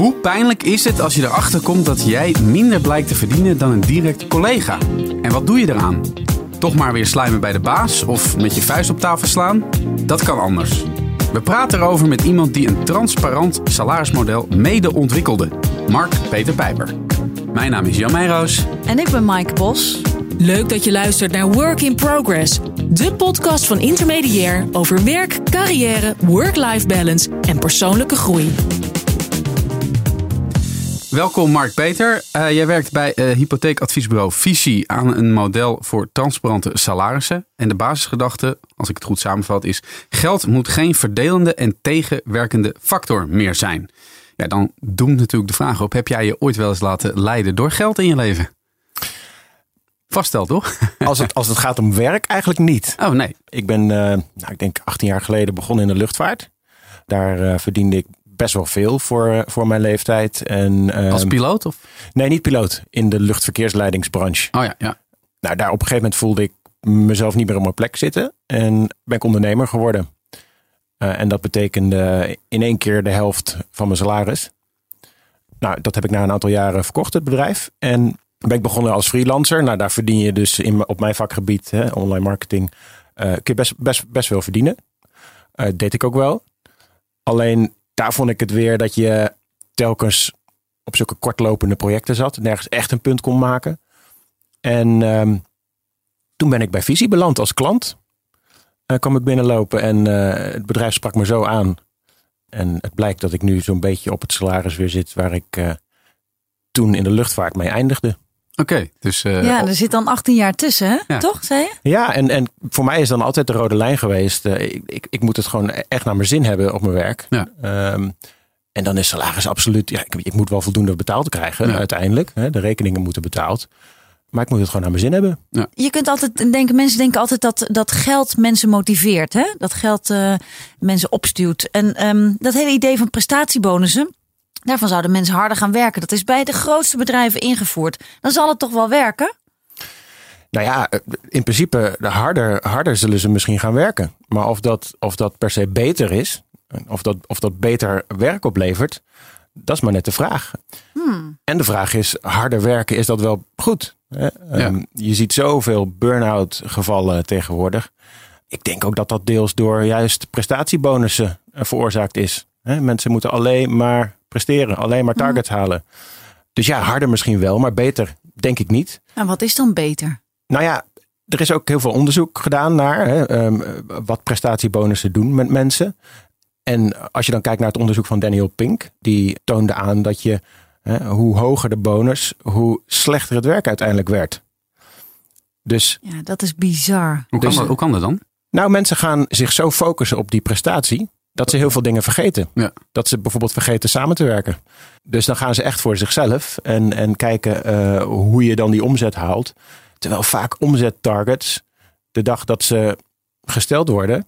Hoe pijnlijk is het als je erachter komt dat jij minder blijkt te verdienen dan een direct collega? En wat doe je eraan? Toch maar weer slijmen bij de baas of met je vuist op tafel slaan? Dat kan anders. We praten erover met iemand die een transparant salarismodel mede ontwikkelde. Mark Peter Pijper. Mijn naam is Jan Meijroos. En ik ben Maaike Bos. Leuk dat je luistert naar Work in Progress, de podcast van Intermediair over werk, carrière, work-life balance en persoonlijke groei. Welkom Mark Peter. Uh, jij werkt bij uh, hypotheekadviesbureau Visie aan een model voor transparante salarissen. En de basisgedachte, als ik het goed samenvat, is geld moet geen verdelende en tegenwerkende factor meer zijn. Ja, dan doemt natuurlijk de vraag op, heb jij je ooit wel eens laten leiden door geld in je leven? Vaststel toch? Als het, als het gaat om werk, eigenlijk niet. Oh nee. Ik ben, uh, nou, ik denk 18 jaar geleden begonnen in de luchtvaart. Daar verdiende ik best wel veel voor, voor mijn leeftijd. En, Als piloot? Of? Nee, niet piloot. In de luchtverkeersleidingsbranche. Oh ja, ja. Nou, daar op een gegeven moment voelde ik mezelf niet meer op mijn plek zitten. En ben ik ondernemer geworden. Uh, en dat betekende in één keer de helft van mijn salaris. Nou, dat heb ik na een aantal jaren verkocht, het bedrijf. En ben ik begonnen als freelancer. Nou, daar verdien je dus in, op mijn vakgebied, hè, online marketing, uh, kun je best, best, best veel verdienen. Uh, deed ik ook wel. Alleen daar vond ik het weer dat je telkens op zulke kortlopende projecten zat. Nergens echt een punt kon maken. En um, toen ben ik bij Visie beland als klant. Uh, kwam ik binnenlopen en uh, het bedrijf sprak me zo aan. En het blijkt dat ik nu zo'n beetje op het salaris weer zit waar ik uh, toen in de luchtvaart mee eindigde. Oké, okay, dus... ja, er zit dan 18 jaar tussen, hè? Ja. toch, zei je? Ja, en, en voor mij is dan altijd de rode lijn geweest. Uh, ik, ik, ik, moet het gewoon echt naar mijn zin hebben op mijn werk. Ja. Um, en dan is salaris absoluut... Ja, ik, ik moet wel voldoende betaald krijgen ja. uiteindelijk. Hè, de rekeningen moeten betaald. Maar ik moet het gewoon naar mijn zin hebben. Ja. Je kunt altijd denken, mensen denken altijd dat, dat geld mensen motiveert. Hè? Dat geld uh, mensen opstuwt. En um, dat hele idee van prestatiebonussen... Daarvan zouden mensen harder gaan werken. Dat is bij de grootste bedrijven ingevoerd. Dan zal het toch wel werken? Nou ja, in principe harder, harder zullen ze misschien gaan werken. Maar of dat, of dat per se beter is, of dat, of dat beter werk oplevert, dat is maar net de vraag. Hmm. En de vraag is, harder werken, is dat wel goed? Ja. Um, je ziet zoveel burn-out gevallen tegenwoordig. Ik denk ook dat dat deels door juist prestatiebonussen veroorzaakt is. Mensen moeten alleen maar presteren, alleen maar targets mm. halen. Dus ja, harder misschien wel, maar beter denk ik niet. En wat is dan beter? Nou ja, er is ook heel veel onderzoek gedaan naar hè, um, wat prestatiebonussen doen met mensen. En als je dan kijkt naar het onderzoek van Daniel Pink, die toonde aan dat je, hè, hoe hoger de bonus, hoe slechter het werk uiteindelijk werd. Dus, ja, dat is bizar. Hoe kan, dus, dat, hoe kan dat dan? Nou, mensen gaan zich zo focussen op die prestatie dat ze heel veel dingen vergeten. Ja. Dat ze bijvoorbeeld vergeten samen te werken. Dus dan gaan ze echt voor zichzelf en, en kijken uh, hoe je dan die omzet haalt. Terwijl vaak omzettargets, de dag dat ze gesteld worden,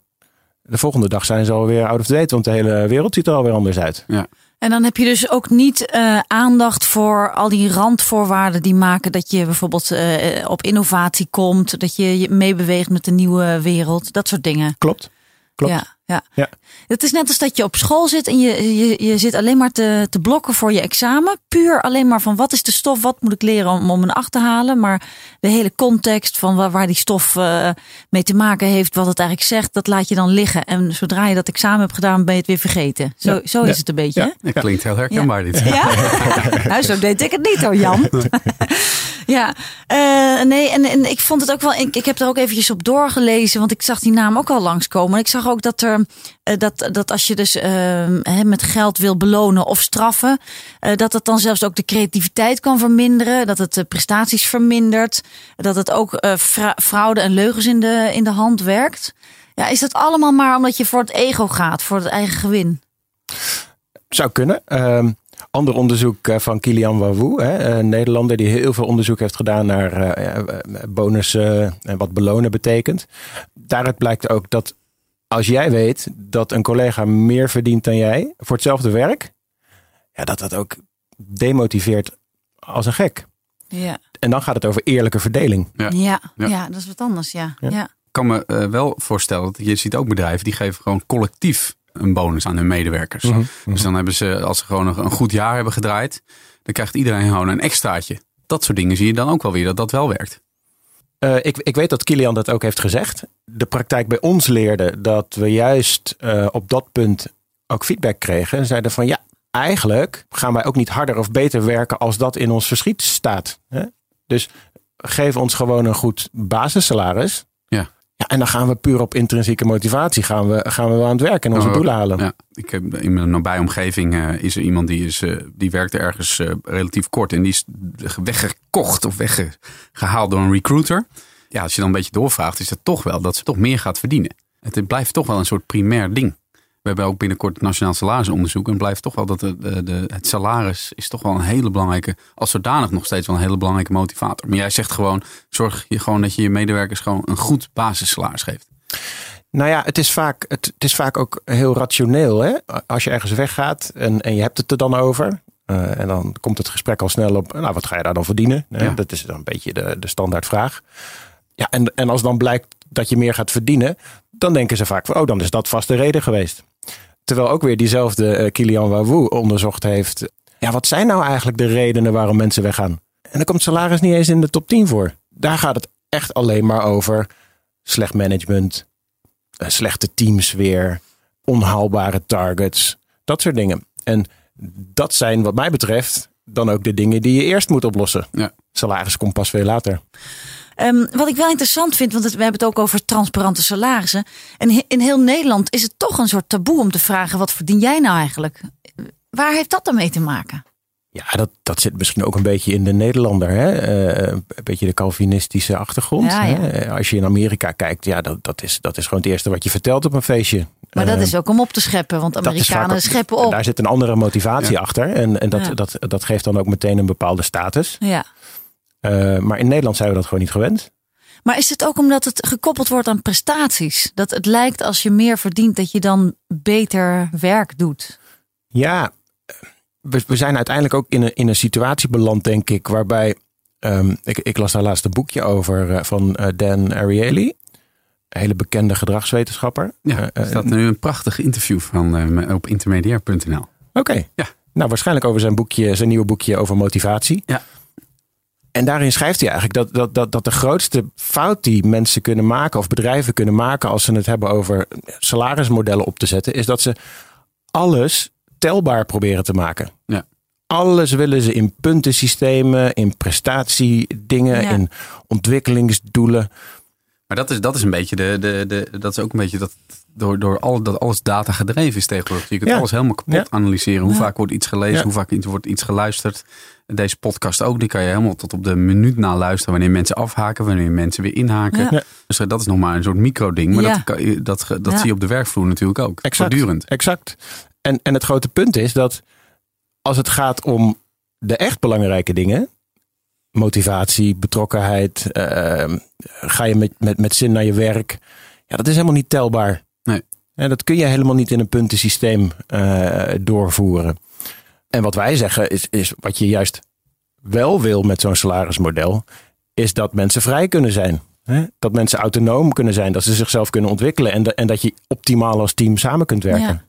de volgende dag zijn ze alweer out of date, want de hele wereld ziet er alweer anders uit. Ja. En dan heb je dus ook niet uh, aandacht voor al die randvoorwaarden die maken dat je bijvoorbeeld uh, op innovatie komt, dat je je meebeweegt met de nieuwe wereld, dat soort dingen. Klopt. Klopt. Ja, ja. ja. Het is net als dat je op school zit en je, je, je zit alleen maar te, te blokken voor je examen. Puur alleen maar van wat is de stof, wat moet ik leren om, om een acht te halen. Maar de hele context van waar, waar die stof uh, mee te maken heeft, wat het eigenlijk zegt, dat laat je dan liggen. En zodra je dat examen hebt gedaan, ben je het weer vergeten. Zo, Ja. zo Ja. is het een beetje. Ja, dat klinkt heel herkenbaar dit. Ja? nou, zo deed ik het niet hoor, Jan. ja, eh, nee, en, en ik vond het ook wel. Ik, ik heb er ook eventjes op doorgelezen, want ik zag die naam ook al langskomen. Ik zag ook dat er eh, dat, dat als je dus hè, met geld wil belonen of straffen, uh, dat het dan zelfs ook de creativiteit kan verminderen, dat het prestaties vermindert, dat het ook fra fraude en leugens in de, in de hand werkt. Ja, is dat allemaal maar omdat je voor het ego gaat, voor het eigen gewin? Zou kunnen. Um, ander onderzoek van Kilian hè, een Nederlander die heel veel onderzoek heeft gedaan naar bonussen en wat belonen betekent. Daaruit blijkt ook dat als jij weet dat een collega meer verdient dan jij voor hetzelfde werk, ja, dat dat ook demotiveert als een gek. Ja. En dan gaat het over eerlijke verdeling. Ja, ja, ja. ja dat is wat anders, ja. ja. Ik kan me uh, wel voorstellen dat je ziet ook bedrijven die geven gewoon collectief een bonus aan hun medewerkers. Mhm, Dus dan hebben ze, als ze gewoon een goed jaar hebben gedraaid, dan krijgt iedereen gewoon een extraatje. Dat soort dingen zie je dan ook wel weer dat dat wel werkt. Eh, ik, ik weet dat Kilian dat ook heeft gezegd. De praktijk bij ons leerde dat we juist eh, op dat punt ook feedback kregen. En zeiden van ja, eigenlijk gaan wij ook niet harder of beter werken als dat in ons verschiet staat. Hè? Dus geef ons gewoon een goed basissalaris. Ja. En dan gaan we puur op intrinsieke motivatie gaan we, gaan we wel aan het werk en onze Nou, doelen halen. Ja, ik heb in mijn nabije omgeving eh, is er iemand die, is, eh, die werkte ergens eh, relatief kort en die is weggekocht of weggehaald door een recruiter. Ja, als je dan een beetje doorvraagt, is het toch wel dat ze toch meer gaat verdienen. Het blijft toch wel een soort primair ding. We hebben ook binnenkort het Nationaal Salarisonderzoek. En blijft toch wel dat de, de, de- het salaris is toch wel een hele belangrijke, als zodanig nog steeds wel een hele belangrijke motivator. Maar jij zegt gewoon, zorg je gewoon dat je je medewerkers gewoon een goed basissalaris geeft. Nou ja, het is vaak, het, het is vaak ook heel rationeel. Hè? Als je ergens weggaat en, en je hebt het er dan over. eh, en dan komt het gesprek al snel op. Nou, wat ga je daar dan verdienen? Ja. Dat is dan een beetje de, de standaardvraag. Ja, en, en als dan blijkt dat je meer gaat verdienen. Dan denken ze vaak van, oh, dan is dat vast de reden geweest. Terwijl ook weer diezelfde eh, Kilian Wawoe onderzocht heeft. Ja, wat zijn nou eigenlijk de redenen waarom mensen weggaan? En dan komt salaris niet eens in de top 10 voor. Daar gaat het echt alleen maar over slecht management, eh, slechte teamsfeer, onhaalbare targets, dat soort dingen. En dat zijn wat mij betreft dan ook de dingen die je eerst moet oplossen. Ja. Salaris komt pas veel later. Ehm, wat ik wel interessant vind, want het- we hebben het ook over transparante salarissen. En he- in heel Nederland is het toch een soort taboe om te vragen: wat verdien jij nou eigenlijk? Waar heeft dat dan mee te maken? Ja, dat, dat zit misschien ook een beetje in de Nederlander. Hè? Eh, een beetje de Calvinistische achtergrond. Ja, ja. Hè? Als je in Amerika kijkt, ja, dat, dat, is, dat is gewoon het eerste wat je vertelt op een feestje. Maar dat Eh, is ook om op te scheppen, want Amerikanen scheppen op. Daar zit een andere motivatie Ja. achter. En, en dat, Ja. dat, dat geeft dan ook meteen een bepaalde status. Ja. Eh, maar in Nederland zijn we dat gewoon niet gewend. Maar is het ook omdat het gekoppeld wordt aan prestaties? Dat het lijkt als je meer verdient, dat je dan beter werk doet. Ja, we, we zijn uiteindelijk ook in een, in een situatie beland, denk ik, waarbij. ehm, ik, ik las daar laatst een boekje over eh, van eh, Dan Ariely. Een hele bekende gedragswetenschapper. Ja, er staat nu een prachtig interview van eh, op intermediair.nl. Oké. Ja. Nou, waarschijnlijk over zijn boekje, zijn nieuwe boekje over motivatie. Ja. En daarin schrijft hij eigenlijk dat, dat, dat, dat de grootste fout die mensen kunnen maken of bedrijven kunnen maken als ze het hebben over salarismodellen op te zetten, is dat ze alles telbaar proberen te maken. Ja. Alles willen ze in puntensystemen, in prestatiedingen, Ja. in ontwikkelingsdoelen. Maar dat is, dat is een beetje de, de, de. Dat is ook een beetje dat. Door, door al, dat alles data gedreven is tegenwoordig. Je kunt Ja. alles helemaal kapot Ja. analyseren. Hoe Ja. vaak wordt iets gelezen, Ja. hoe vaak iets- wordt iets geluisterd. Deze podcast ook, die kan je helemaal tot op de minuut na luisteren. Wanneer mensen afhaken, wanneer mensen weer inhaken. Dus dat is nog maar een soort micro-ding. Maar Ja. dat, kan je- dat, dat Ja. zie je op de werkvloer natuurlijk ook. Voortdurend. Exact. En, en het grote punt is dat als het gaat om de echt belangrijke dingen, motivatie, betrokkenheid, ehm, ga je met, met, met zin naar je werk, ja, dat is helemaal niet telbaar. Nee. En dat kun je helemaal niet in een puntensysteem eh, doorvoeren. En wat wij zeggen is, is wat je juist wel wil met zo'n salarismodel, is dat mensen vrij kunnen zijn. Hè? Dat mensen autonoom kunnen zijn, dat ze zichzelf kunnen ontwikkelen en, de- en dat je optimaal als team samen kunt werken. Ja.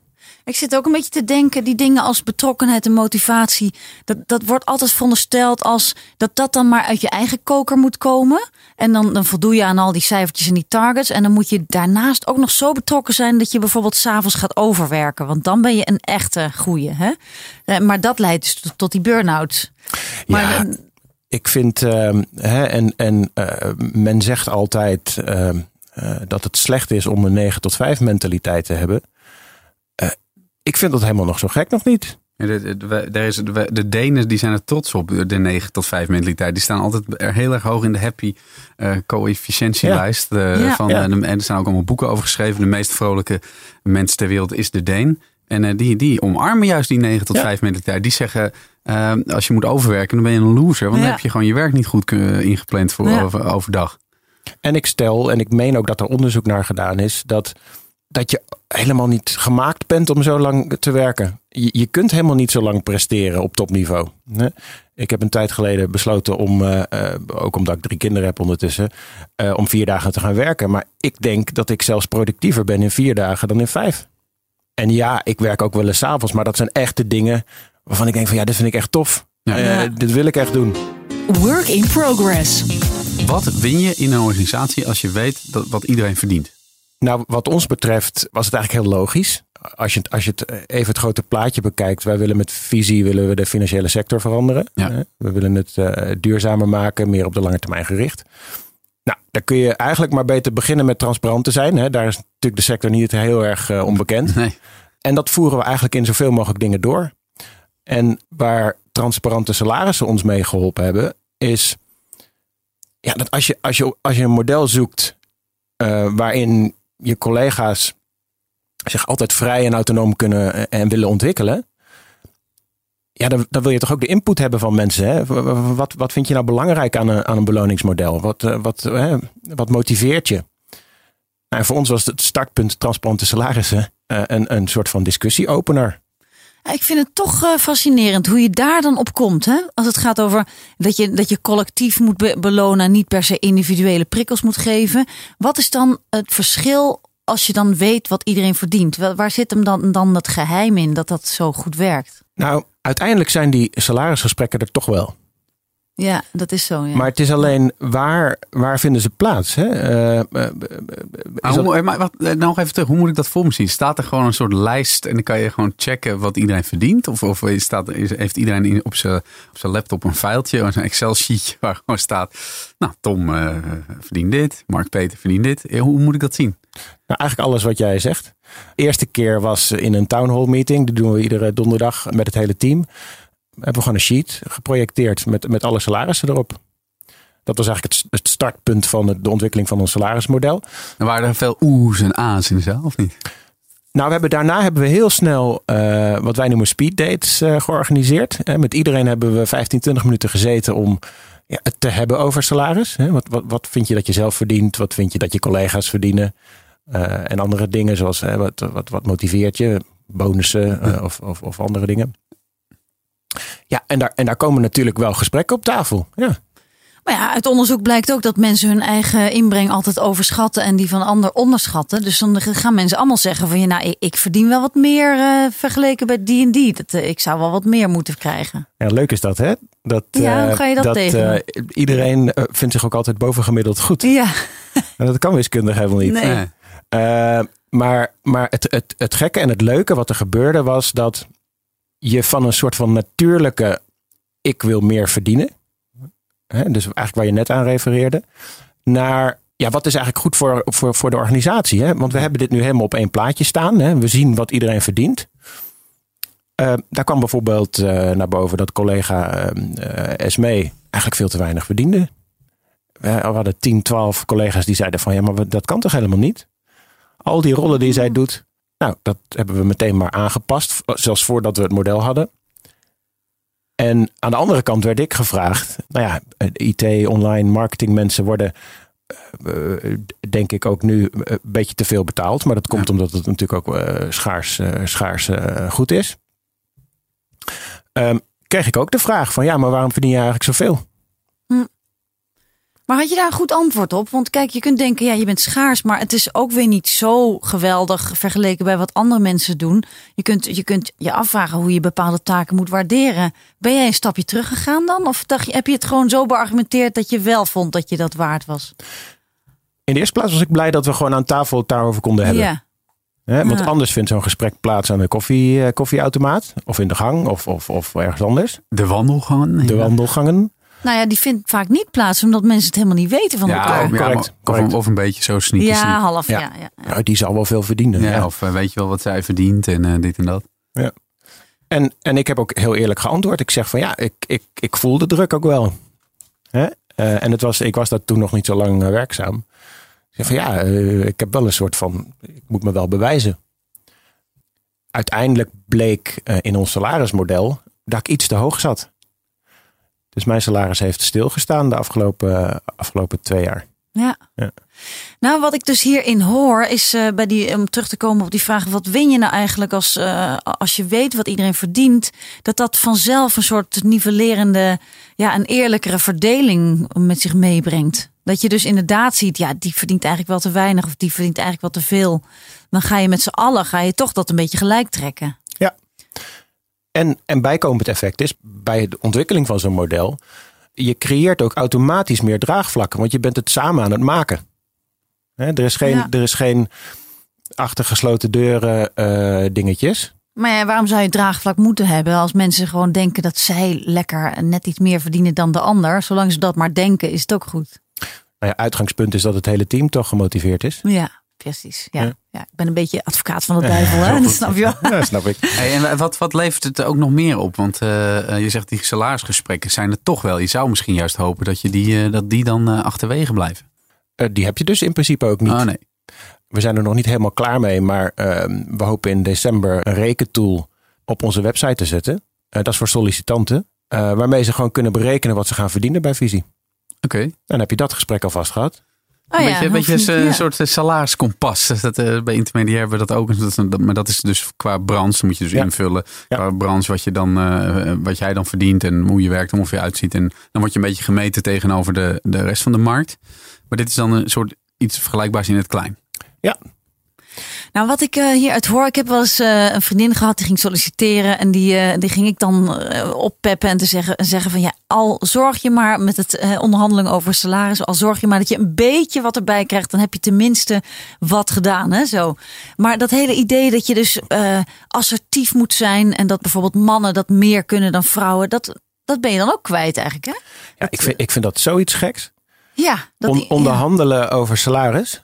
Ik zit ook een beetje te denken, die dingen als betrokkenheid en motivatie, dat, dat wordt altijd verondersteld als dat dat dan maar uit je eigen koker moet komen. En dan, dan voldoe je aan al die cijfertjes en die targets. En dan moet je daarnaast ook nog zo betrokken zijn dat je bijvoorbeeld s'avonds gaat overwerken. Want dan ben je een echte goeie. Hè? Eh, Maar dat leidt dus tot, tot die burn-out. Maar Ja, ik vind, ehm, hè, en, en eh, men zegt altijd ehm, eh, dat het slecht is om een 9 tot 5 mentaliteit te hebben. Ik vind dat helemaal nog zo gek nog niet. Ja, de, de, de- er is, de, de Denen die zijn er trots op, de 9 tot 5 mentaliteit. Die staan altijd er heel erg hoog in de happy eh coëfficiëntielijst. eh, Ja. van, Ja. eh, en er staan ook allemaal boeken over geschreven. De meest vrolijke mens ter wereld is de Deen. En eh, die, die omarmen juist die 9 tot Ja. 5 mentaliteit. Die zeggen, als je moet overwerken, dan ben je een loser. Want dan heb je gewoon je werk niet goed ingepland voor Ja. over, overdag. En ik stel, en ik meen ook dat er onderzoek naar gedaan is, dat, dat je helemaal niet gemaakt bent om zo lang te werken. Je, je kunt helemaal niet zo lang presteren op topniveau. hè. Ik heb een tijd geleden besloten om, eh, eh, ook omdat ik drie kinderen heb ondertussen, eh, om vier dagen te gaan werken. Maar ik denk dat ik zelfs productiever ben in vier dagen dan in vijf. en ja, ik werk ook wel eens 's avonds, maar dat zijn echt de dingen waarvan ik denk van ja, dit vind ik echt tof. Ja. Ja. dit wil ik echt doen. Work in progress. Wat win je in een organisatie als je weet dat, wat iedereen verdient? Nou, wat ons betreft was het eigenlijk heel logisch. Als je, als je het even het grote plaatje bekijkt. Wij willen met visie willen we de financiële sector veranderen. Ja. Eh, We willen het eh, duurzamer maken, meer op de lange termijn gericht. Nou, daar kun je eigenlijk maar beter beginnen met transparant te zijn. Hè. Daar is natuurlijk de sector niet heel erg eh, onbekend. Nee. En dat voeren we eigenlijk in zoveel mogelijk dingen door. En waar transparante salarissen ons mee geholpen hebben, is ja, dat als je, als je, als je een model zoekt eh, waarin je collega's zich altijd vrij en autonoom kunnen eh, en willen ontwikkelen. Ja, dan, dan wil je toch ook de input hebben van mensen. Hè? Wat, wat vind je nou belangrijk aan een, aan een beloningsmodel? Wat, eh, wat, hè, wat motiveert je? Nou, en voor ons was het startpunt transparante salarissen eh, een, een soort van discussieopener. Ik vind het toch eh, fascinerend hoe je daar dan op komt. Hè? Als het gaat over dat je, dat je collectief moet be- belonen en niet per se individuele prikkels moet geven. Wat is dan het verschil als je dan weet wat iedereen verdient? Waar zit hem dan, dan het geheim in dat dat zo goed werkt? Nou, uiteindelijk zijn die salarisgesprekken er toch wel. Ja, dat is zo. Ja. Maar het is alleen waar, waar vinden ze plaats? Hè? Eh, eh, eh, Maar is dat- hoe, maar wat, nou nog even terug, hoe moet ik dat voor me zien? Staat er gewoon een soort lijst en dan kan je gewoon checken wat iedereen verdient? Of, of staat, heeft iedereen in- op zijn op zijn laptop een filetje, een Excel-sheetje waar gewoon staat... Nou, Tom eh, verdient dit, Mark Peter verdient dit. Hoe moet ik dat zien? Nou, eigenlijk alles wat jij zegt. De eerste keer was in een town hall meeting. Die doen we iedere donderdag met het hele team. Hebben we gewoon een sheet geprojecteerd met, met alle salarissen erop. Dat was eigenlijk het, het startpunt van de, de ontwikkeling van ons salarismodel. En waren er veel oe's en a's in de zaal of niet? Nou, we hebben, daarna hebben we heel snel eh, wat wij noemen speed dates eh, georganiseerd. Eh, met iedereen hebben we 15, 20 minuten gezeten om ja, het te hebben over salaris. Hè. Wat, wat, wat vind je dat je zelf verdient? Wat vind je dat je collega's verdienen? En andere dingen zoals hè, wat, wat, wat motiveert je? Bonussen of, of, of andere dingen. Ja, en daar, en daar komen natuurlijk wel gesprekken op tafel. Ja. Maar ja, uit onderzoek blijkt ook dat mensen hun eigen inbreng altijd overschatten en die van ander onderschatten. Dus dan gaan mensen allemaal zeggen van ja, nou, ik, verdien wel wat meer eh, vergeleken bij die en die. Dat, eh, ik zou wel wat meer moeten krijgen. Ja, leuk is dat, hè? Dat, Ja, hoe eh, ga je dat tegen? eh, iedereen vindt zich ook altijd bovengemiddeld goed. Ja, En dat kan wiskundig helemaal niet. Nee. Maar maar het, het, het gekke en het leuke wat er gebeurde was dat je van een soort van natuurlijke ik wil meer verdienen. Hè, dus eigenlijk waar je net aan refereerde. Naar ja, wat is eigenlijk goed voor, voor, voor de organisatie. Hè? Want we hebben dit nu helemaal op één plaatje staan. Hè? We zien wat iedereen verdient. Uh, daar kwam bijvoorbeeld uh, naar boven dat collega uh, Esme eigenlijk veel te weinig verdiende. We hadden 10, 12 collega's die zeiden van ja, maar dat kan toch helemaal niet? Al die rollen die zij doet, nou, dat hebben we meteen maar aangepast, zelfs voordat we het model hadden. En aan de andere kant werd ik gevraagd, nou ja, IT, online, marketing mensen worden, uh, denk ik ook nu een beetje te veel betaald. Maar dat komt ja. omdat het natuurlijk ook uh, schaars, uh, schaars goed is. Um, kreeg ik ook de vraag van, ja, maar waarom verdien je eigenlijk zoveel? Maar had je daar een goed antwoord op? Want kijk, je kunt denken, ja, je bent schaars, maar het is ook weer niet zo geweldig vergeleken bij wat andere mensen doen. Je kunt je, kunt je afvragen hoe je bepaalde taken moet waarderen. Ben jij een stapje teruggegaan dan? Of dacht je, heb je het gewoon zo beargumenteerd dat je wel vond dat je dat waard was? In de eerste plaats was ik blij dat we gewoon aan tafel het daarover konden hebben. Ja. He, want ja. anders vindt zo'n gesprek plaats aan de koffie, koffieautomaat. Of in de gang, of, of, of ergens anders. De wandelgangen. De wandelgangen. Nou ja, die vindt vaak niet plaats omdat mensen het helemaal niet weten van ja, elkaar. Ja, correct, of, correct. Of, of, een beetje zo sneaky. Ja, half. Ja. Ja, ja, die zal wel veel verdienen. Ja, Of uh, weet je wel wat zij verdient en uh, dit en dat. Ja. En, en ik heb ook heel eerlijk geantwoord. Ik zeg van ja, ik, ik, ik voel de druk ook wel. Hè? Uh, en het was, ik was dat toen nog niet zo lang werkzaam. Ik zeg van ja, ik heb wel een soort van, ik moet me wel bewijzen. Uiteindelijk bleek in ons salarismodel dat ik iets te hoog zat. Dus mijn salaris heeft stilgestaan de afgelopen, afgelopen twee jaar. Ja. ja. Nou, wat ik dus hierin hoor, is uh, bij die, om terug te komen op die vraag: wat win je nou eigenlijk als, uh, als je weet wat iedereen verdient? Dat dat vanzelf een soort nivellerende, ja, een eerlijkere verdeling met zich meebrengt. Dat je dus inderdaad ziet, ja, die verdient eigenlijk wel te weinig of die verdient eigenlijk wel te veel. Dan ga je met z'n allen, ga je toch dat een beetje gelijk trekken. Ja. En, en bijkomend effect is bij de ontwikkeling van zo'n model, je creëert ook automatisch meer draagvlakken, want je bent het samen aan het maken. er, is geen, er is geen achter gesloten deuren uh, dingetjes. Maar ja, waarom zou je draagvlak moeten hebben als mensen gewoon denken dat zij lekker net iets meer verdienen dan de ander? Zolang ze dat maar denken, is het ook goed. Nou ja, uitgangspunt is dat het hele team toch gemotiveerd is. Ja, precies. Ja. ja. ik ben een beetje advocaat van de duivel, hè? dat snap je wel. Ja, snap ik. Hey, en wat, wat levert het ook nog meer op? Want uh, je zegt die salarisgesprekken zijn er toch wel. Je zou misschien juist hopen dat, je die, uh, dat die dan uh, achterwege blijven. die heb je dus in principe ook niet. Oh, nee. We zijn er nog niet helemaal klaar mee, maar ehm, we hopen in december een rekentool op onze website te zetten. dat is voor sollicitanten, waarmee ze gewoon kunnen berekenen wat ze gaan verdienen bij Visie. Oké. Dan heb je dat gesprek alvast gehad. Oh, een beetje, beetje een ja. soort salariskompas. Dat, uh, bij intermediair hebben we dat ook. Dat, maar dat is dus qua branche. Dan moet je dus invullen. Qua branche wat, je dan, uh, wat jij dan verdient. En hoe je werkt en ongeveer uitziet. En dan word je een beetje gemeten tegenover de, de rest van de markt. Maar dit is dan een soort iets vergelijkbaars in het klein. Ja, nou, wat ik uh, hieruit hoor, ik heb wel eens uh, een vriendin gehad die ging solliciteren. En die, uh, die ging ik dan oppeppen en te zeggen, zeggen van ja, al zorg je maar met het onderhandeling over salaris, al zorg je maar dat je een beetje wat erbij krijgt, dan heb je tenminste wat gedaan. Hè, zo. Maar dat hele idee dat je dus assertief moet zijn en dat bijvoorbeeld mannen dat meer kunnen dan vrouwen, dat, dat ben je dan ook kwijt eigenlijk. Hè? Ja, ik vind, ik vind dat zoiets geks. Ja, dat, onderhandelen ja. over salaris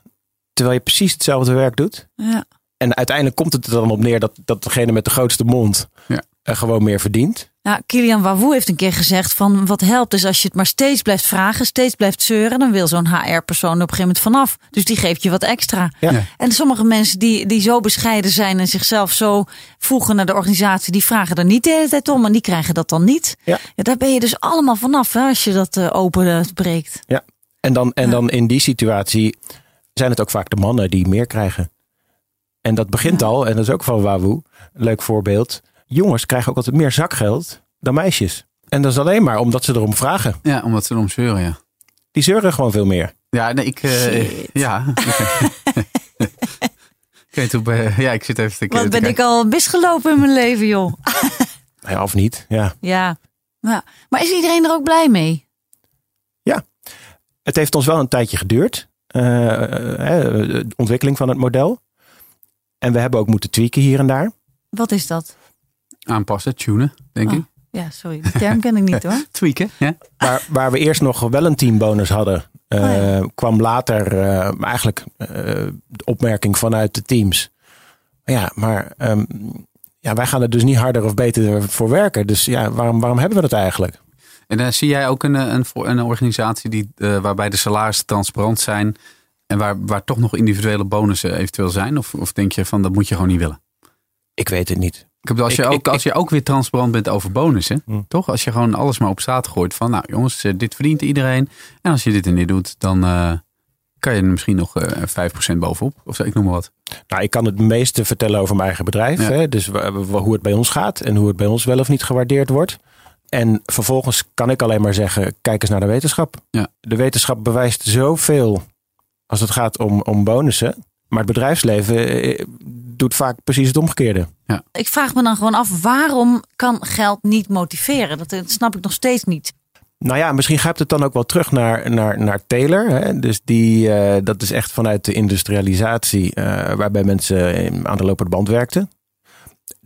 terwijl je precies hetzelfde werk doet. Ja. En uiteindelijk komt het er dan op neer dat, dat degene met de grootste mond ja. gewoon meer verdient. Nou, Kilian Wawoe heeft een keer gezegd van wat helpt is als je het maar steeds blijft vragen, steeds blijft zeuren, dan wil zo'n HR-persoon op een gegeven moment vanaf. Dus die geeft je wat extra. Ja. En sommige mensen die, die zo bescheiden zijn en zichzelf zo voegen naar de organisatie, die vragen er niet de hele tijd om en die krijgen dat dan niet. Ja. ja daar ben je dus allemaal vanaf hè, als je dat uh, open uh, breekt. Ja, en dan, en dan in die situatie zijn het ook vaak de mannen die meer krijgen. En dat begint al, en dat is ook van Wawoe, leuk voorbeeld. Jongens krijgen ook altijd meer zakgeld dan meisjes. En dat is alleen maar omdat ze erom vragen. Ja, omdat ze erom zeuren, ja. Die zeuren gewoon veel meer. Ja, nee, ik... Uh, ja. ik weet hoe... Ja, ik zit even te Wat ben ik al misgelopen in mijn leven, joh. ja, of niet, ja. Ja. ja. Maar is iedereen er ook blij mee? Ja. Het heeft ons wel een tijdje geduurd. Uh, de ontwikkeling van het model. En we hebben ook moeten tweaken hier en daar. Wat is dat? Aanpassen, tunen, denk oh. ik. Ja, sorry. Die term ken ik niet hoor. Tweaken, ja. Waar, waar we eerst nog wel een teambonus hadden, uh, oh, ja. kwam later uh, eigenlijk uh, de opmerking vanuit de teams. Ja, maar um, ja, wij gaan er dus niet harder of beter voor werken. Dus ja, waarom, waarom hebben we dat eigenlijk? En uh, zie jij ook een, een, een organisatie die, uh, waarbij de salarissen transparant zijn en waar, waar toch nog individuele bonussen eventueel zijn? Of, of denk je van dat moet je gewoon niet willen? Ik weet het niet. Ik heb, als, je ik, ook, ik, als je ook weer transparant bent over bonussen, hm. toch? Als je gewoon alles maar op straat gooit van, nou jongens, eh, dit verdient iedereen. En als je dit en dit doet, dan uh, kan je er misschien nog uh, 5% bovenop. Of zo, ik noem maar wat. Nou, ik kan het meeste vertellen over mijn eigen bedrijf. Ja. Hè? Dus hoe het bij ons gaat en hoe het bij ons wel of niet gewaardeerd wordt. En vervolgens kan ik alleen maar zeggen, kijk eens naar de wetenschap. Ja. De wetenschap bewijst zoveel als het gaat om, om bonussen. Maar het bedrijfsleven eh, doet vaak precies het omgekeerde. Ja. Ik vraag me dan gewoon af, waarom kan geld niet motiveren? Dat, snap ik nog steeds niet. Nou ja, misschien gaat het dan ook wel terug naar, naar, naar Taylor. Hè? Dus die, uh, dat is echt vanuit de industrialisatie, uh, waarbij mensen aan de lopende band werkten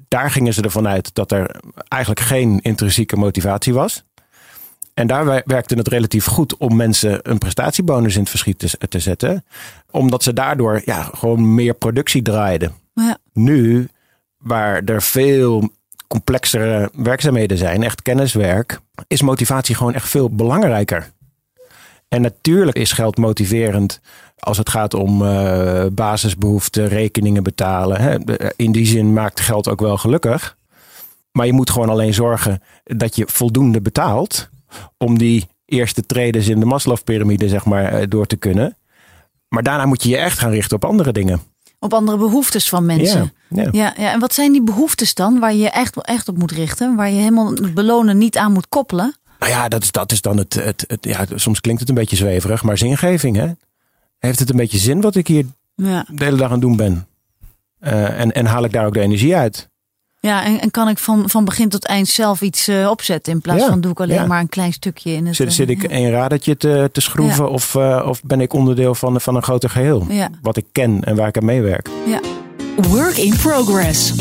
daar gingen ze ervan uit dat er eigenlijk geen intrinsieke motivatie was. En daar werkte het relatief goed om mensen een prestatiebonus in het verschiet te, te zetten. Omdat ze daardoor ja, gewoon meer productie draaiden. Ja. Nu, waar er veel complexere werkzaamheden zijn, echt kenniswerk, is motivatie gewoon echt veel belangrijker. En natuurlijk is geld motiverend als het gaat om uh, basisbehoeften, rekeningen betalen. Hè. In die zin maakt geld ook wel gelukkig. Maar je moet gewoon alleen zorgen dat je voldoende betaalt om die eerste tredes in de Maslow-pyramide zeg maar, door te kunnen. Maar daarna moet je je echt gaan richten op andere dingen. Op andere behoeftes van mensen. Ja, ja. Ja, ja, en wat zijn die behoeftes dan waar je je echt, echt op moet richten? Waar je helemaal het belonen niet aan moet koppelen? Nou ja, dat is, dat is dan het, het, het- ja, soms klinkt het een beetje zweverig, maar zingeving, hè? Heeft het een beetje zin wat ik hier Ja, de hele dag aan het doen ben? Eh, en, en haal ik daar ook de energie uit? ja en, en kan ik van, van begin tot eind zelf iets eh, opzetten in plaats Ja, van doe ik alleen ja. maar een klein stukje in het. Zit, eh, zit ik ja. een radertje te, te schroeven of, eh, of ben ik onderdeel van, van een groter geheel? Ja, Wat ik ken en waar ik aan meewerk. ja. Work in progress.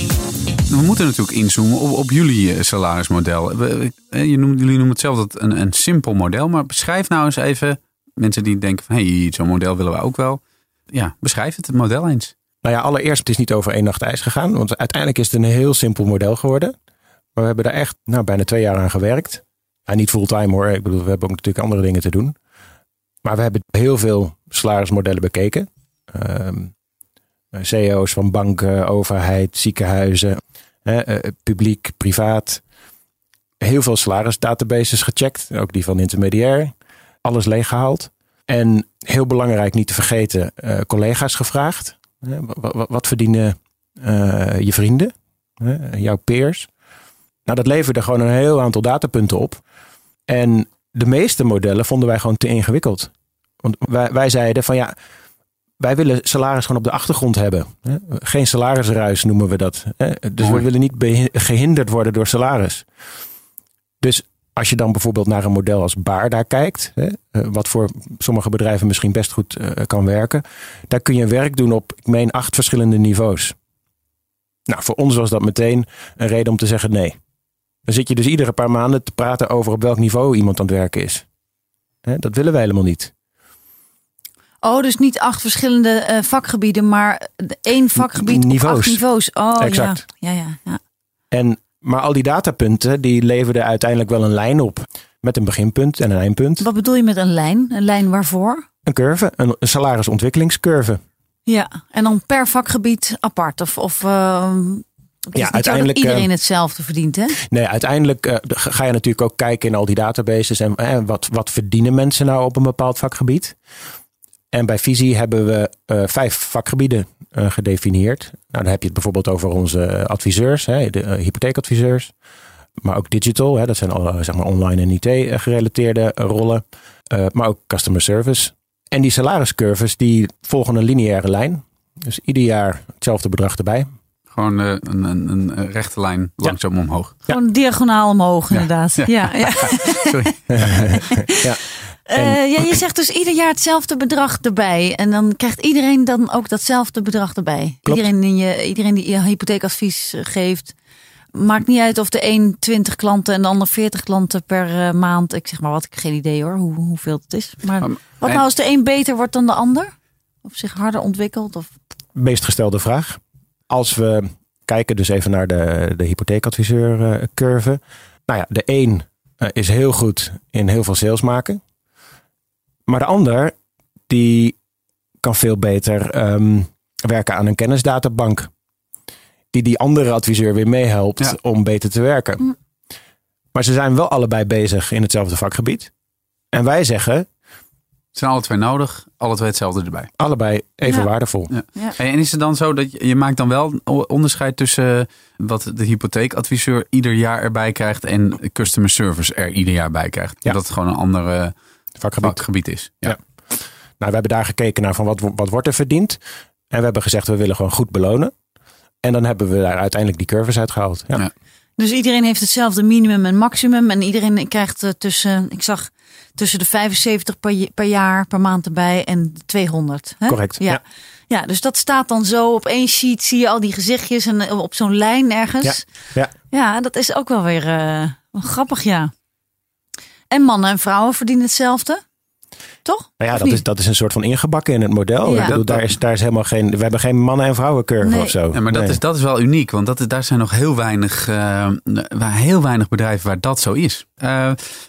We moeten natuurlijk inzoomen op, op jullie eh, salarismodel. We- eh, Je noemt, jullie noemen het zelf dat een, een simpel model. Maar beschrijf nou eens even mensen die denken van... hey, zo'n model willen we ook wel. Ja, beschrijf het, het model eens. Nou ja, allereerst, het is niet over één nacht ijs gegaan. Want uiteindelijk is het een heel simpel model geworden. Maar we hebben daar echt nou, bijna twee jaar aan gewerkt. Ja, niet fulltime hoor. Ik bedoel, we hebben ook natuurlijk andere dingen te doen. Maar we hebben heel veel salarismodellen bekeken. Ehm CEO's van banken, overheid, ziekenhuizen, eh, publiek, privaat. Heel veel salarisdatabases gecheckt. Ook die van intermediair. Alles leeggehaald. En heel belangrijk, niet te vergeten, eh, collega's gevraagd. Hè, wa- wa- Wat verdienen eh, je vrienden, jouw peers? Nou, dat leverde gewoon een heel aantal datapunten op. En de meeste modellen vonden wij gewoon te ingewikkeld. Want wij, wij zeiden van ja, wij willen salaris gewoon op de achtergrond hebben. Geen salarisruis noemen we dat. Dus we willen niet gehinderd worden door salaris. Dus als je dan bijvoorbeeld naar een model als Baarda kijkt, hè, eh, wat voor sommige bedrijven misschien best goed eh, kan werken, daar kun je werk doen op, ik meen, acht verschillende niveaus. Nou, voor ons was dat meteen een reden om te zeggen nee. Dan zit je dus iedere paar maanden te praten over op welk niveau iemand aan het werken is. Hè, dat willen wij helemaal niet. Oh, dus niet acht verschillende eh, vakgebieden, maar één vakgebied Niveaus. op acht niveaus. Oh, Exact. ja. Ja, ja, ja. En, maar al die datapunten, die leverden uiteindelijk wel een lijn op. Met een beginpunt en een eindpunt. Wat bedoel je met een lijn? Een lijn waarvoor? Een curve, een, een salarisontwikkelingscurve. Ja, en dan per vakgebied apart. Of, of het is Ja, uiteindelijk, iedereen eh, hetzelfde verdient, hè? Nee, uiteindelijk eh, ga je natuurlijk ook kijken in al die databases. En eh, wat, wat verdienen mensen nou op een bepaald vakgebied? En bij Visie hebben we eh, vijf vakgebieden eh, gedefinieerd. Nou, dan heb je het bijvoorbeeld over onze adviseurs, hè, de eh, hypotheekadviseurs. Maar ook digital, hè, dat zijn alle zeg maar, online en IT gerelateerde eh, rollen. Eh, maar ook customer service. En die salariscurves die volgen een lineaire lijn. Dus ieder jaar hetzelfde bedrag erbij. Gewoon eh, een, een, een rechte lijn langzaam omhoog. Gewoon diagonaal omhoog, inderdaad. Ja. Ja, ja. Sorry. Eh, ja, je zegt dus ieder jaar hetzelfde bedrag erbij. En dan krijgt iedereen dan ook datzelfde bedrag erbij. Klopt. Iedereen, die je, iedereen die je hypotheekadvies eh, geeft. Maakt niet uit of de een 20 klanten en de ander 40 klanten per eh, maand. Ik zeg maar wat, ik heb geen idee hoor, hoe, hoeveel het is. Maar Maar- wat nou als de een beter wordt dan de ander? Of zich harder ontwikkelt? Of... meest gestelde vraag. Als we kijken dus even naar de, de hypotheekadviseur curve. Nou ja, de een is heel goed in heel veel sales maken. Maar de ander, die kan veel beter ehm, werken aan een kennisdatabank. Die die andere adviseur weer meehelpt Ja. om beter te werken. Mm. Maar ze zijn wel allebei bezig in hetzelfde vakgebied. En wij zeggen, Het zijn alle twee nodig, alle twee hetzelfde erbij. allebei even Ja. waardevol. Ja. Ja. En is het dan zo dat je, je maakt dan wel onderscheid tussen wat de hypotheekadviseur ieder jaar erbij krijgt en customer service er ieder jaar bij krijgt? Ja. Dat het gewoon een ander eh, Vakgebied. vakgebied is. Ja. Ja. Nou, we hebben daar gekeken naar van wat, wat wordt er verdiend. En we hebben gezegd, we willen gewoon goed belonen. En dan hebben we daar uiteindelijk die curves uitgehaald. Ja. Ja. Dus iedereen heeft hetzelfde minimum en maximum. En iedereen krijgt eh, tussen, ik zag tussen de 75 per, je- per jaar, per maand erbij en de 200. Hè? Correct, Ja. ja. ja. dus dat staat dan zo op één sheet. Zie je al die gezichtjes en eh, op zo'n lijn ergens. Ja. Ja, dat is ook wel weer eh, grappig, ja. En mannen en vrouwen verdienen hetzelfde. Toch? Nou ja, dat is, dat is een soort van ingebakken in het model. Ja. Ik bedoel, daar, is, daar is helemaal geen. We hebben geen mannen- en vrouwencurve Nee. of zo. Ja, maar dat, Nee. is, dat is wel uniek, want dat, is- daar zijn nog heel weinig, eh, waar- heel weinig bedrijven waar dat zo is.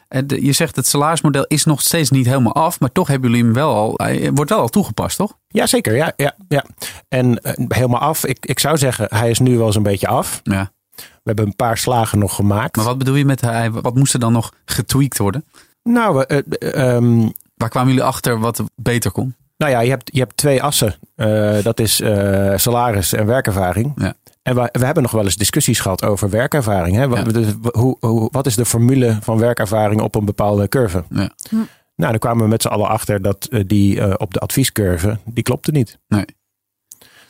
De- je zegt het salarismodel is nog steeds niet helemaal af, maar toch hebben jullie hem wel al, hij wordt wel al toegepast, toch? Ja, zeker. Ja, ja, ja. En helemaal af. Ik, ik zou zeggen, hij is nu wel eens een beetje af. Ja. We hebben een paar slagen nog gemaakt. Maar wat bedoel je met hij? Wat moest er dan nog getweakt worden? Nou, we, eh, eh, ehm, Waar kwamen jullie achter wat beter kon? Nou ja, je hebt, je hebt twee assen. Uh, dat is uh, salaris en werkervaring. Ja. En we, we hebben nog wel eens discussies gehad over werkervaring. Hè? Wat, dus, hoe, hoe, wat is de formule van werkervaring op een bepaalde curve? Ja. Hm. Nou, dan kwamen we met z'n allen achter dat uh, die op de adviescurve, die klopte niet. Nee.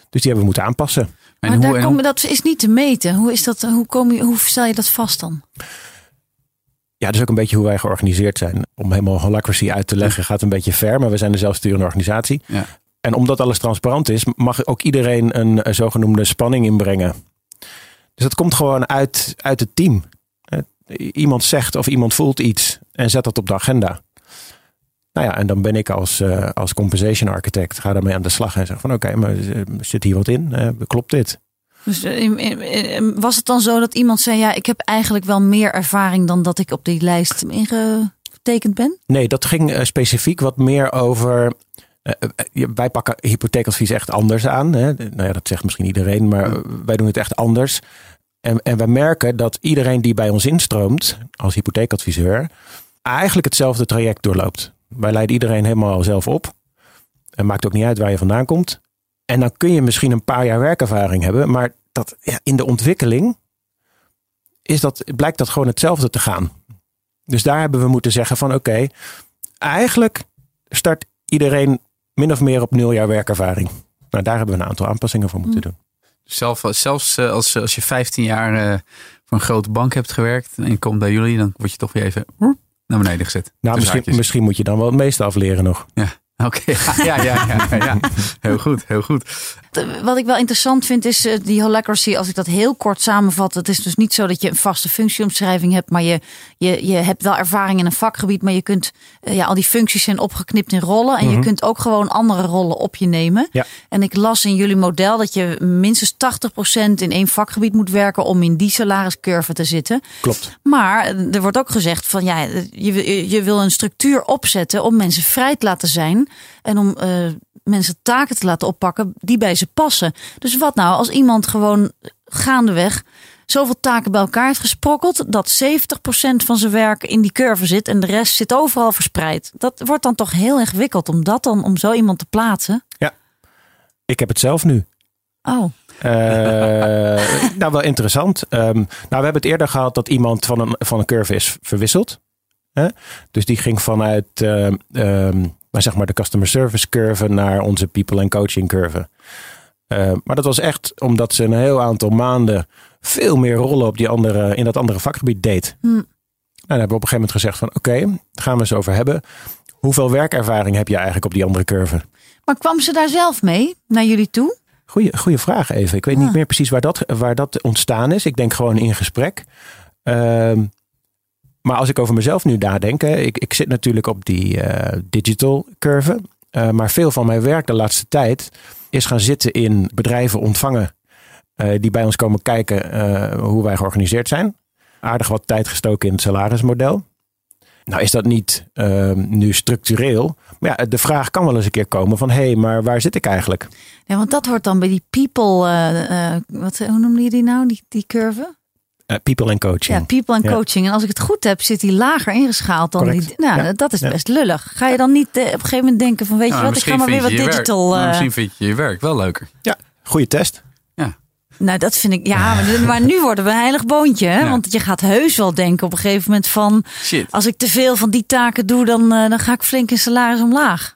Dus die hebben we moeten aanpassen. Maar daar kom, dat is niet te meten. Hoe, is dat, hoe, kom je, hoe stel je dat vast dan? Ja, dat is ook een beetje hoe wij georganiseerd zijn. Om helemaal holacracy uit te leggen gaat een beetje ver, maar we zijn een zelfsturende organisatie. Ja. En omdat alles transparant is, mag ook iedereen een, een zogenoemde spanning inbrengen. Dus dat komt gewoon uit, uit het team. Iemand zegt of iemand voelt iets en zet dat op de agenda. Nou ja, en dan ben ik als, uh, als compensation architect, ga daarmee aan de slag en zeg van oké, maar eh, zit hier wat in? Uh, klopt dit? Dus eh, was het dan zo dat iemand zei: Ja, ik heb eigenlijk wel meer ervaring dan dat ik op die lijst ingetekend ben? Nee, dat ging eh, specifiek wat meer over. Uh, wij pakken hypotheekadvies echt anders aan. Hè? Nou ja, dat zegt misschien iedereen, maar wij doen het echt anders. En, en we merken dat iedereen die bij ons instroomt als hypotheekadviseur eigenlijk hetzelfde traject doorloopt. Wij leiden iedereen helemaal zelf op. En maakt ook niet uit waar je vandaan komt. En dan kun je misschien een paar jaar werkervaring hebben, maar dat, ja, in de ontwikkeling is dat, blijkt dat gewoon hetzelfde te gaan. Dus daar hebben we moeten zeggen van oké, eigenlijk start iedereen min of meer op nul jaar werkervaring. Nou, daar hebben we een aantal aanpassingen voor moeten hm. doen. Zelf, zelfs eh, als, als je 15 jaar uh, voor een grote bank hebt gewerkt en je komt bij jullie, dan word je toch weer even naar beneden gezet. Nou, misschien, misschien moet je dan wel het meeste afleren nog. Ja. Oké, ja, ja, ja, ja, heel goed, heel goed. Wat ik wel interessant vind is eh, die holacracy, als ik dat heel kort samenvat. Het is dus niet zo dat je een vaste functieomschrijving hebt, maar je, je, je hebt wel ervaring in een vakgebied, maar je kunt, eh, ja, al die functies zijn opgeknipt in rollen en je mhm. kunt ook gewoon andere rollen op je nemen. Ja. En ik las in jullie model dat je minstens 80% in één vakgebied moet werken om in die salariscurve te zitten. Klopt. Maar er wordt ook gezegd van ja, je, je wil een structuur opzetten om mensen vrij te laten zijn en om uh, mensen taken te laten oppakken die bij ze passen. Dus wat nou als iemand gewoon gaandeweg zoveel taken bij elkaar heeft gesprokkeld dat 70% van zijn werk in die curve zit en de rest zit overal verspreid. Dat wordt dan toch heel ingewikkeld om dat dan om zo iemand te plaatsen. Ja, ik heb het zelf nu. Oh. Uh, nou, wel interessant. Um, nou, we hebben het eerder gehad dat iemand van een, van een curve is verwisseld. Hè? Dus die ging vanuit uh, um, maar zeg maar de customer service curve naar onze people and coaching curve. Uh, maar dat was echt omdat ze een heel aantal maanden veel meer rollen op die andere, in dat andere vakgebied deed. Hm. En dan hebben we op een gegeven moment gezegd van oké, okay, gaan we eens over hebben. Hoeveel werkervaring heb je eigenlijk op die andere curve? Maar kwam ze daar zelf mee naar jullie toe? Goeie, goeie vraag even. Ik weet niet ah. meer precies waar dat, waar dat ontstaan is. Ik denk gewoon in gesprek. Uh, maar als ik over mezelf nu nadenk, ik, ik zit natuurlijk op die uh, digital curve. Uh, maar veel van mijn werk de laatste tijd is gaan zitten in bedrijven ontvangen uh, die bij ons komen kijken hoe wij georganiseerd zijn. Aardig wat tijd gestoken in het salarismodel. Nou is dat niet ehm, nu structureel. Maar ja, de vraag kan wel eens een keer komen van... hé, hey, maar waar zit ik eigenlijk? Ja, want dat hoort dan bij die people... wat, hoe noemde je die nou, die, die curve? Uh, people and coaching. Ja, people and coaching. En als ik het goed heb, zit hij lager ingeschaald dan die. Nou, dat is best lullig. Ga je dan niet uh, op een gegeven moment denken van, weet je nou, wat, ik ga maar weer wat digital. Nou, misschien vind je je werk wel leuker. Ja, goede test. Ja. Nou, dat vind ik. Ja, maar, maar nu worden we een heilig boontje. Hè? Want je gaat heus wel denken op een gegeven moment van. Shit. Als ik te veel van die taken doe, dan, uh, dan ga ik flink in salaris omlaag.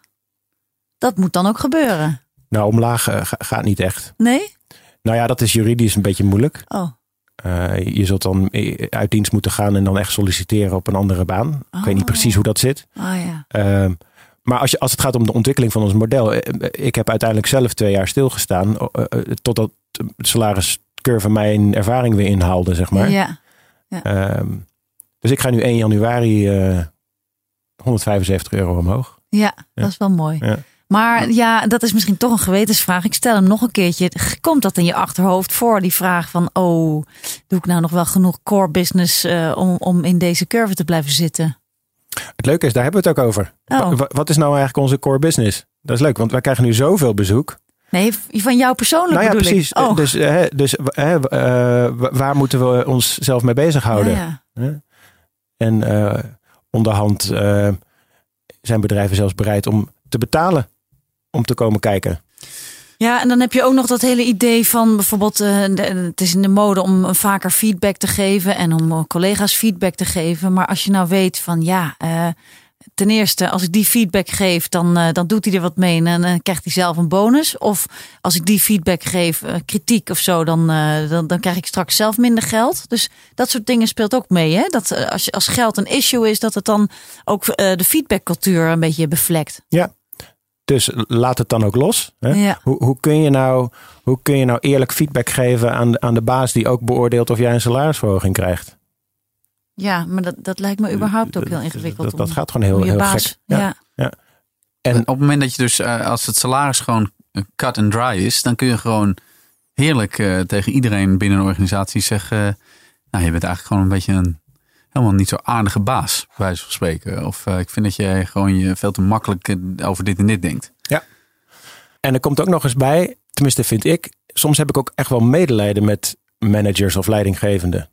Dat moet dan ook gebeuren. Nou, omlaag gaat niet echt. Nee? Nou ja, dat is juridisch een beetje moeilijk. Oh. Uh, je zult dan uit dienst moeten gaan en dan echt solliciteren op een andere baan. Ik weet niet oh. precies hoe dat zit. Oh, ja. Uh, maar als, je, als het gaat om de ontwikkeling van ons model. Eh, ik heb uiteindelijk zelf twee jaar stilgestaan. Uh, totdat het salariscurve mijn ervaring weer inhaalde, zeg maar. Ja. ja. Ehm, dus ik ga nu 1 januari 175 euro omhoog. Ja, ja, dat is wel mooi. Ja. Maar ja, dat is misschien toch een gewetensvraag. Ik stel hem nog een keertje. Komt dat in je achterhoofd voor, die vraag van... oh, doe ik nou nog wel genoeg core business uh, om, om in deze curve te blijven zitten? Het leuke is, daar hebben we het ook over. Oh. Wat is nou eigenlijk onze core business? Dat is leuk, want wij krijgen nu zoveel bezoek. Nee, van jou persoonlijk nou ja, precies. Oh. Dus, uh, dus uh, waar moeten we ons zelf mee bezighouden? Ja, ja. En onderhand zijn bedrijven zelfs bereid om te betalen om te komen kijken. Ja, en dan heb je ook nog dat hele idee van bijvoorbeeld, uh, de, het is in de mode om vaker feedback te geven en om collega's feedback te geven. Maar als je nou weet van ja, uh, ten eerste, als ik die feedback geef, dan, uh, dan doet hij er wat mee en dan krijgt hij zelf een bonus. Of als ik die feedback geef, kritiek of zo, dan, dan, dan krijg ik straks zelf minder geld. Dus dat soort dingen speelt ook mee. Hè? Dat als, als geld een issue is, dat het dan ook de feedbackcultuur een beetje bevlekt. Ja, dus laat het dan ook los. Hè? Ja. Hoe, hoe, kun je nou, hoe kun je nou eerlijk feedback geven aan, aan de baas die ook beoordeelt of jij een salarisverhoging krijgt? Ja, maar dat, dat lijkt me überhaupt ook heel ingewikkeld. Dat, dat gaat gewoon heel, heel baas, gek. Ja. ja. En op het moment dat je dus, uh, als het salaris gewoon cut and dry is, dan kun je gewoon heerlijk uh, tegen iedereen binnen een organisatie zeggen, uh, nou je bent eigenlijk gewoon een beetje een helemaal niet zo aardige baas, bij wijze van spreken. Of uh, ik vind dat je gewoon je veel te makkelijk over dit en dit denkt. Ja. En er komt ook nog eens bij, tenminste vind ik, soms heb ik ook echt wel medelijden met managers of leidinggevenden.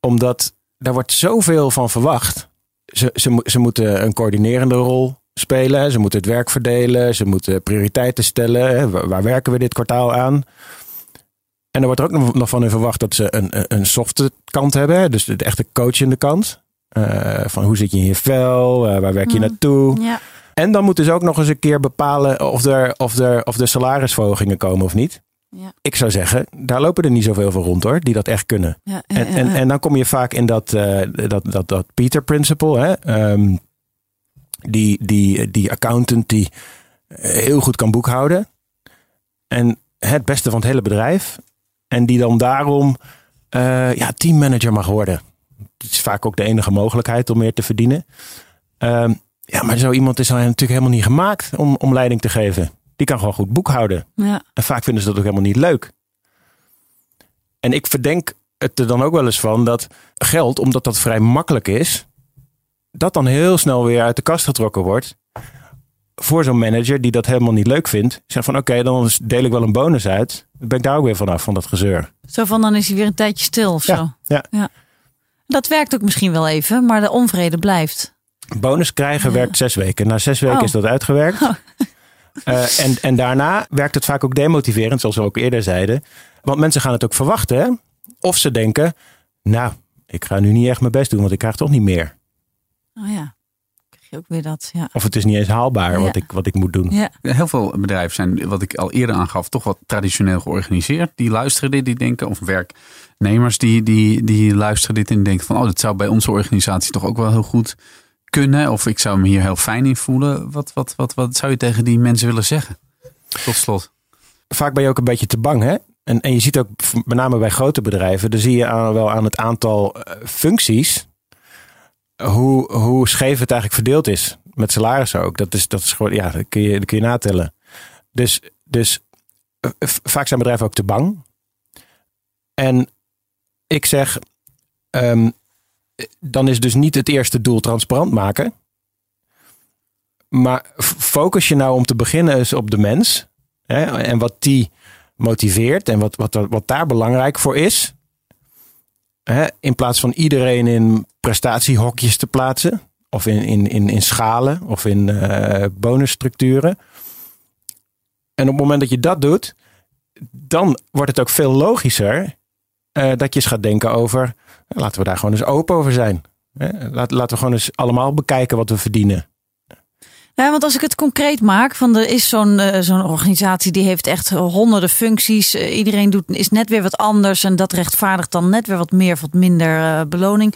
Omdat daar wordt zoveel van verwacht. Ze, ze, ze moeten een coördinerende rol spelen. Ze moeten het werk verdelen. Ze moeten prioriteiten stellen. Waar werken we dit kwartaal aan? En er wordt er ook nog van in verwacht dat ze een, een softe kant hebben. Dus de echte coachende kant. Uh, van hoe zit je in je vel? Uh, waar werk je Mm. naartoe? Ja. En dan moeten ze ook nog eens een keer bepalen of er, of er, of er salarisverhogingen komen of niet. Ja. Ik zou zeggen, daar lopen er niet zoveel van rond hoor, die dat echt kunnen. Ja, En, en, en dan kom je vaak in dat, uh, dat, dat, dat Peter Principle. Hè? Um, die, die, die accountant die heel goed kan boekhouden. En het beste van het hele bedrijf. En die dan daarom uh, ja, teammanager mag worden. Het is vaak ook de enige mogelijkheid om meer te verdienen. Um, ja, maar zo iemand is natuurlijk helemaal niet gemaakt om, om leiding te geven. Die kan gewoon goed boekhouden. Ja. En vaak vinden ze dat ook helemaal niet leuk. En ik verdenk het er dan ook wel eens van dat geld, omdat dat vrij makkelijk is, dat dan heel snel weer uit de kast getrokken wordt. Voor zo'n manager die dat helemaal niet leuk vindt. Zegt van oké, okay, dan deel ik wel een bonus uit. Dan ben ik daar ook weer vanaf, van dat gezeur. Zo van dan is hij weer een tijdje stil of ja, zo. Ja. ja. Dat werkt ook misschien wel even, maar de onvrede blijft. Bonus krijgen ja. werkt zes weken. Na zes weken oh. is dat uitgewerkt. Oh. Uh, en, en daarna werkt het vaak ook demotiverend, zoals we ook eerder zeiden. Want mensen gaan het ook verwachten. Hè? Of ze denken, nou, ik ga nu niet echt mijn best doen, want ik krijg toch niet meer. Oh ja, je ook weer dat. Ja. Of het is niet eens haalbaar ja. wat, ik, wat ik moet doen. Ja. Heel veel bedrijven zijn, wat ik al eerder aangaf, toch wat traditioneel georganiseerd. Die luisteren dit, die denken, of werknemers die, die, die luisteren dit en denken van, oh, dat zou bij onze organisatie toch ook wel heel goed kunnen. Of ik zou me hier heel fijn in voelen. Wat, wat, wat, wat zou je tegen die mensen willen zeggen? Tot slot. Vaak ben je ook een beetje te bang, hè? En, en je ziet ook, met name bij grote bedrijven, dan zie je aan, wel aan het aantal uh, functies. Hoe, hoe scheef het eigenlijk verdeeld is. Met salarissen ook. Dat is, dat is gewoon, ja, dat kun je, dat kun je natellen. Dus, dus uh, vaak zijn bedrijven ook te bang. En ik zeg, um, dan is dus niet het eerste doel transparant maken. Maar focus je nou om te beginnen eens op de mens. Hè, en wat die motiveert en wat, wat, wat daar belangrijk voor is. Hè, in plaats van iedereen in prestatiehokjes te plaatsen. Of in, in, in, in schalen of in uh, bonusstructuren. En op het moment dat je dat doet, dan wordt het ook veel logischer uh, dat je eens gaat denken over Laten we daar gewoon eens open over zijn. Laten we gewoon eens allemaal bekijken wat we verdienen. Ja, want als ik het concreet maak, van er is zo'n uh, zo'n organisatie die heeft echt honderden functies. Uh, iedereen doet, is net weer wat anders en dat rechtvaardigt dan net weer wat meer of wat minder uh, beloning.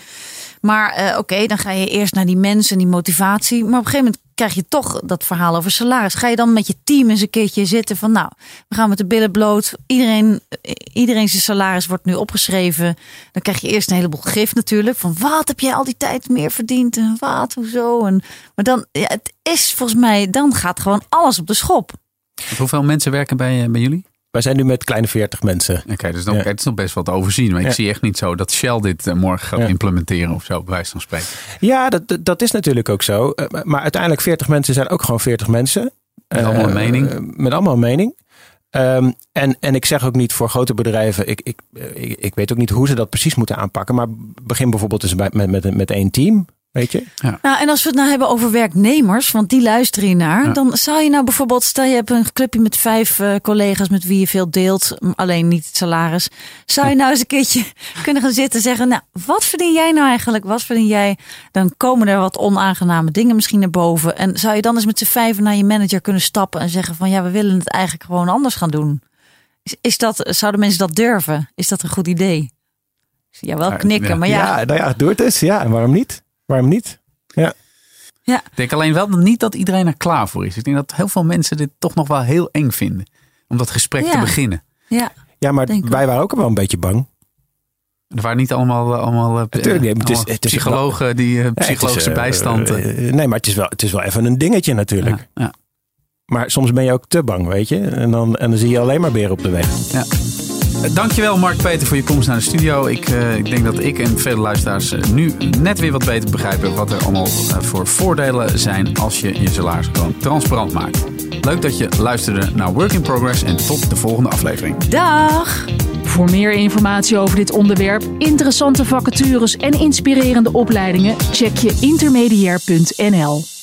Maar oké, okay, dan ga je eerst naar die mensen en die motivatie. Maar op een gegeven moment krijg je toch dat verhaal over salaris. Ga je dan met je team eens een keertje zitten van nou, we gaan met de billen bloot. Iedereen, iedereen zijn salaris wordt nu opgeschreven. Dan krijg je eerst een heleboel gif natuurlijk. Van wat heb jij al die tijd meer verdiend? En wat, hoezo? En, maar dan, ja, het is volgens mij, dan gaat gewoon alles op de schop. Hoeveel mensen werken bij, bij jullie? Wij zijn nu met kleine 40 mensen. Oké, okay, dus dan, ja. het is nog best wat te overzien. Maar ja. ik zie echt niet zo dat Shell dit uh, morgen gaat ja. implementeren of zo, bij wijze van spreken. Ja, dat, dat is natuurlijk ook zo. Uh, maar uiteindelijk 40 mensen zijn ook gewoon 40 mensen. Met allemaal een mening. met allemaal een mening. Um, en, en ik zeg ook niet voor grote bedrijven, ik, ik, ik, ik weet ook niet hoe ze dat precies moeten aanpakken. Maar begin bijvoorbeeld eens bij, met, met, met één team. Weet je? Nou, en als we het nou hebben over werknemers, want die luisteren hier naar, Ja. dan zou je nou bijvoorbeeld, stel je hebt een clubje met vijf eh, collega's met wie je veel deelt, alleen niet het salaris. Zou je nou eens een keertje kunnen gaan zitten en zeggen, nou, wat verdien jij nou eigenlijk? Wat verdien jij? Dan komen er wat onaangename dingen misschien naar boven. En zou je dan eens met z'n vijven naar je manager kunnen stappen en zeggen van, ja, we willen het eigenlijk gewoon anders gaan doen? Is, is dat, zouden mensen dat durven? Is dat een goed idee? Jou wel Ja, knikken, ja. maar ja. nou ja, doe het eens. Ja, en waarom niet? Waarom niet? Ik denk alleen wel niet dat iedereen er klaar voor is. Ik denk dat heel veel mensen dit toch nog wel heel eng vinden. Om dat gesprek te Ja. beginnen. ja. Ja, maar wij waren ook wel een beetje bang. Er waren niet allemaal, eh, allemaal, eh, Natuurlijk het is- het is- psychologen die eh, Ja, is, psychologische bijstand. nee, maar het is, wel, het is wel even een dingetje natuurlijk. ja, ja. Maar soms ben je ook te bang, weet je. En dan, en dan zie je alleen maar beren op de weg. Ja. Eh, Dankjewel Mark Peter voor je komst naar de studio. Ik, eh, ik denk dat ik en vele luisteraars eh, nu net weer wat beter begrijpen wat er allemaal voor voordelen zijn als je je salaris gewoon transparant maakt. Leuk dat je luisterde naar Work in Progress en tot de volgende aflevering. Dag! Voor meer informatie over dit onderwerp, interessante vacatures en inspirerende opleidingen, check je intermediair.nl.